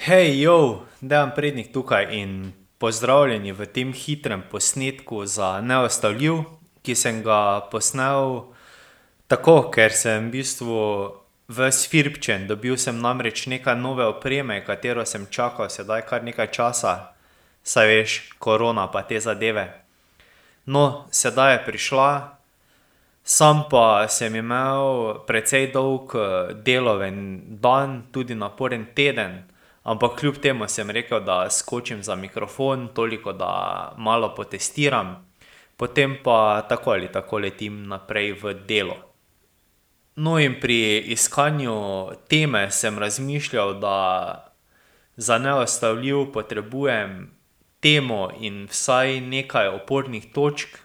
Hej, jo, Dejan Prednik tukaj in pozdravljeni v tem hitrem posnetku za Neustavljiv, ki sem ga posnel tako, ker sem v bistvu ves firpčen, dobil sem namreč nekaj nove opreme, katero sem čakal sedaj kar nekaj časa. Saj veš, korona pa te zadeve. No, sedaj je prišla, sam pa sem imel precej dolg, delovni dan, tudi naporen teden, ampak kljub temu sem rekel, da skočim za mikrofon, toliko, da malo potestiram, potem pa tako ali tako letim naprej v delo. No, in pri iskanju teme sem razmišljal, da za Neustavljiv potrebujem temo in vsaj nekaj opornih točk.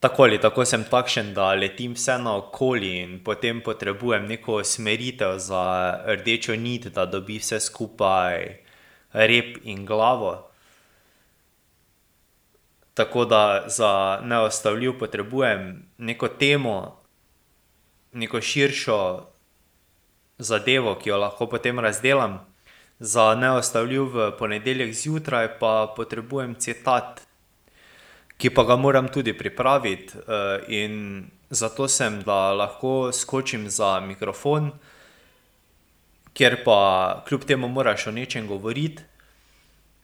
Tako ali tako sem takšen, da letim vsenaokoli in potem potrebujem neko usmeritev za rdečo nit, da dobi vse skupaj rep in glavo. Tako da za Neustavljiv potrebujem neko temo, neko širšo zadevo, ki jo lahko potem razdelam. Za Neustavljiv v ponedeljek zjutraj pa potrebujem citat, ki pa ga moram tudi pripraviti, in zato sem, da lahko skočim za mikrofon, kjer pa kljub temu moraš o nečem govoriti,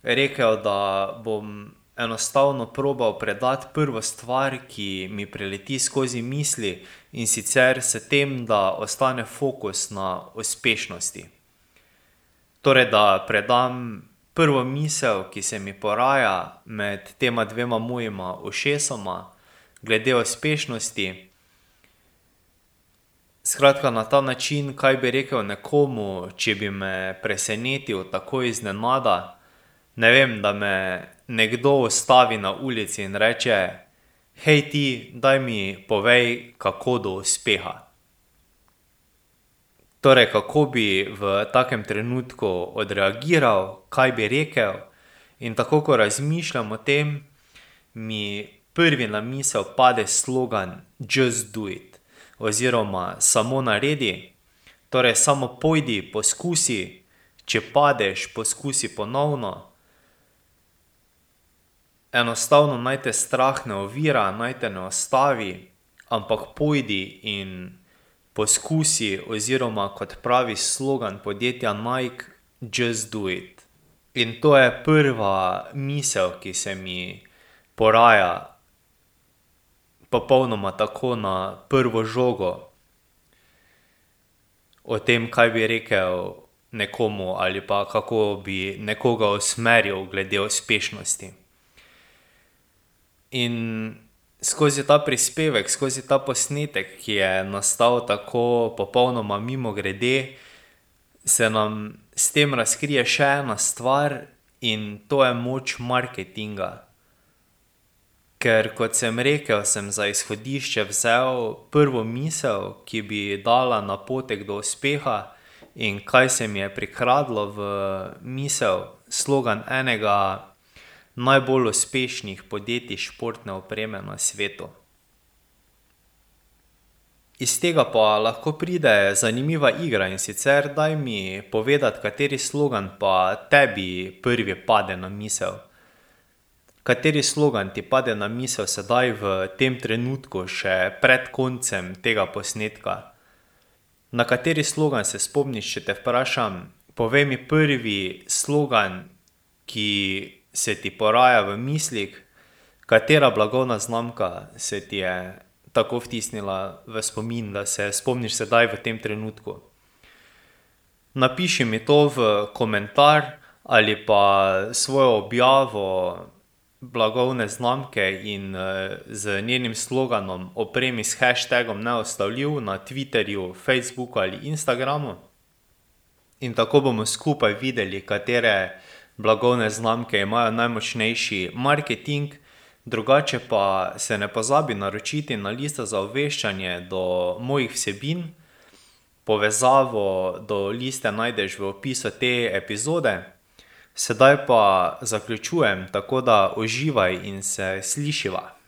rekel, da bom enostavno probal predati prvo stvar, ki mi prileti skozi misli, in sicer s tem, da ostane fokus na uspešnosti. Torej, da predam prvo misel, ki se mi poraja med tema dvema mojima ušesoma glede uspešnosti. Skratka, na ta način, kaj bi rekel nekomu, če bi me presenetil tako iznenada. Ne vem, da me nekdo ustavi na ulici in reče: "Hej, ti, daj mi povej, kako do uspeha." Torej, kako bi v takem trenutku odreagiral, kaj bi rekel. In tako ko razmišljam o tem, mi prvi na misel pade slogan Just do it. Oziroma Samo naredi. Torej samo pojdi, poskusi, če padeš, poskusi ponovno. Enostavno naj te strah ne ovira, naj te ne ustavi, ampak pojdi in poskusi, oziroma kot pravi slogan podjetja Nike: Just do it. In to je prva misel, ki se mi poraja popolnoma tako na prvo žogo o tem, kaj bi rekel nekomu ali pa kako bi nekoga usmeril glede uspešnosti. In skozi ta prispevek, skozi ta posnetek, ki je nastal tako popolnoma mimogrede, se nam s tem razkrije še ena stvar, in to je moč marketinga. Ker kot sem rekel, sem za izhodišče vzel prvo misel, ki bi dala napotek do uspeha. In kaj se mi je prikradlo v misel? Slogan enega najbolj uspešnih podjetij športne opreme na svetu. Iz tega pa lahko pride zanimiva igra, in sicer daj mi povedati, kateri slogan pa tebi prvi pade na misel. Kateri slogan ti pade na misel sedaj v tem trenutku, še pred koncem tega posnetka? Na kateri slogan se spomniš, če te vprašam: "Povej mi prvi slogan, ki se ti poraja v mislih." Katera blagovna znamka se ti je tako vtisnila v spomin, da se spomniš sedaj v tem trenutku? Napiši mi to v komentar ali pa svojo objavo blagovne znamke in, z njenim sloganom opremi s hashtagom Neustavljiv na Twitterju, Facebooku ali Instagramu. In tako bomo skupaj videli, katere blagovne znamke imajo najmočnejši marketing. Drugače pa se ne pozabi naročiti na listo za obveščanje do mojih vsebin. Povezavo do liste najdeš v opisu te epizode. Sedaj pa zaključujem, tako da uživaj in se slišiva.